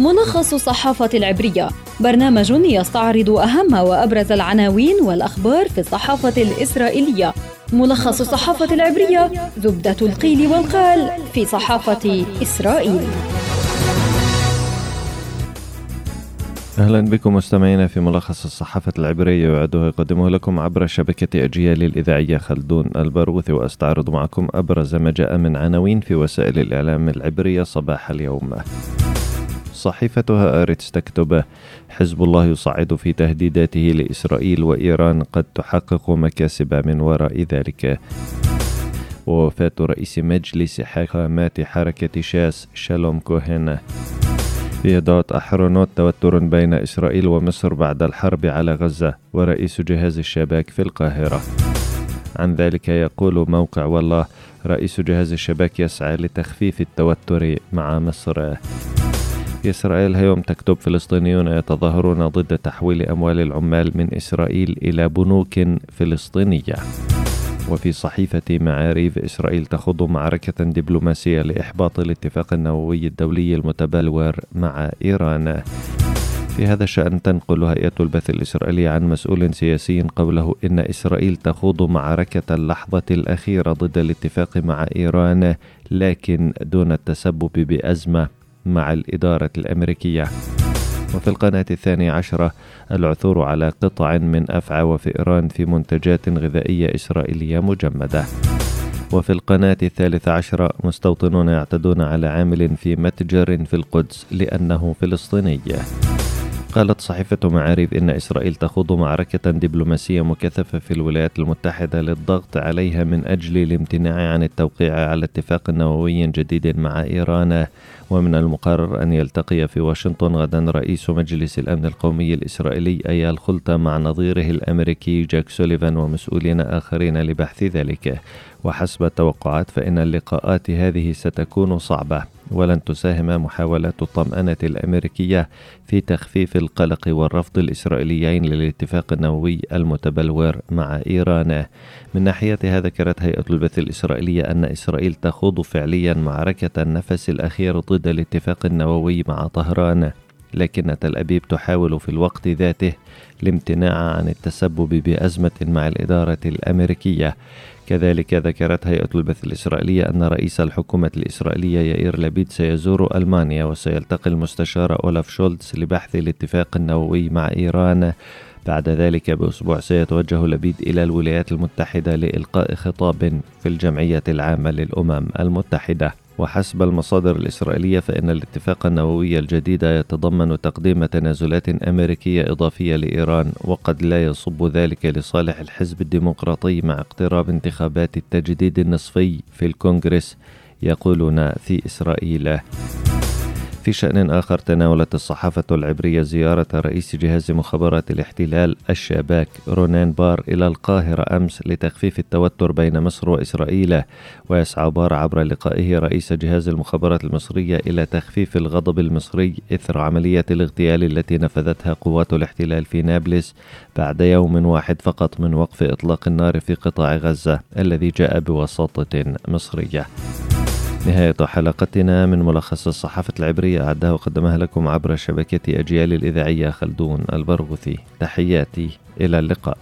ملخص الصحافة العبرية. برنامج يستعرض أهم وأبرز العناوين والأخبار في الصحافة الإسرائيلية. ملخص الصحافة العبرية زبدة القيل والقال في صحافة إسرائيل. أهلا بكم مستمعينا في ملخص الصحافة العبرية يعده يقدمه لكم عبر شبكة أجيال الإذاعية خلدون البرغوثي وأستعرض معكم أبرز ما جاء من عناوين في وسائل الإعلام العبرية صباح اليوم. صحيفة هآرتس تكتب حزب الله يصعد في تهديداته لإسرائيل وإيران قد تحقق مكاسب من وراء ذلك. ووفاة رئيس مجلس حكماء حركة شاس شالوم كوهن يديعوت أحرونوت توتر بين إسرائيل ومصر بعد الحرب على غزة ورئيس جهاز الشاباك في القاهرة. عن ذلك يقول موقع واللا رئيس جهاز الشاباك يسعى لتخفيف التوتر مع مصر. إسرائيل هيوم تكتب فلسطينيون يتظاهرون ضد تحويل أموال العمال من إسرائيل إلى بنوك فلسطينية. وفي صحيفة معاريف إسرائيل تخوض معركة دبلوماسية لإحباط الاتفاق النووي الدولي المتبلور مع إيران. في هذا الشأن تنقل هيئة البث الإسرائيلية عن مسؤول سياسي قوله إن إسرائيل تخوض معركة اللحظة الأخيرة ضد الاتفاق مع إيران لكن دون التسبب بأزمة مع الإدارة الأمريكية. وفي القناة الثانية عشرة العثور على قطع من أفعى وفئران في منتجات غذائية إسرائيلية مجمدة. وفي القناة الثالثة عشرة مستوطنون يعتدون على عامل في متجر في القدس لأنه فلسطيني. قالت صحيفة معارف إن إسرائيل تخوض معركة دبلوماسية مكثفة في الولايات المتحدة للضغط عليها من أجل الامتناع عن التوقيع على اتفاق نووي جديد مع إيران. ومن المقرر أن يلتقي في واشنطن غدا رئيس مجلس الأمن القومي الإسرائيلي أيال خلطة مع نظيره الأمريكي جاك سوليفان ومسؤولين آخرين لبحث ذلك. وحسب التوقعات فإن اللقاءات هذه ستكون صعبة. ولن تساهم محاولات الطمأنة الأمريكية في تخفيف القلق والرفض الإسرائيليين للاتفاق النووي المتبلور مع إيران. من ناحيتها ذكرت هيئة البث الإسرائيلية أن إسرائيل تخوض فعليا معركة النفس الأخير ضد الاتفاق النووي مع طهران. لكن تل أبيب تحاول في الوقت ذاته الامتناع عن التسبب بأزمة مع الإدارة الأمريكية. كذلك ذكرت هيئة البث الإسرائيلية أن رئيس الحكومة الإسرائيلية يائير لبيد سيزور ألمانيا وسيلتقي المستشار أولاف شولتز لبحث الاتفاق النووي مع إيران. بعد ذلك بأسبوع سيتوجه لبيد إلى الولايات المتحدة لإلقاء خطاب في الجمعية العامة للأمم المتحدة. وحسب المصادر الإسرائيلية فإن الاتفاق النووي الجديد يتضمن تقديم تنازلات أمريكية إضافية لإيران وقد لا يصب ذلك لصالح الحزب الديمقراطي مع اقتراب انتخابات التجديد النصفي في الكونغرس يقولون في إسرائيل. في شأن آخر تناولت الصحافة العبرية زيارة رئيس جهاز مخابرات الاحتلال الشاباك رونان بار إلى القاهرة أمس لتخفيف التوتر بين مصر وإسرائيل ويسعى بار عبر لقائه رئيس جهاز المخابرات المصرية إلى تخفيف الغضب المصري إثر عملية الاغتيال التي نفذتها قوات الاحتلال في نابلس بعد يوم واحد فقط من وقف إطلاق النار في قطاع غزة الذي جاء بوساطة مصرية. نهاية حلقتنا من ملخص الصحافة العبرية. أعدها وقدمها لكم عبر شبكة أجيال الإذاعية خلدون البرغوثي. تحياتي إلى اللقاء.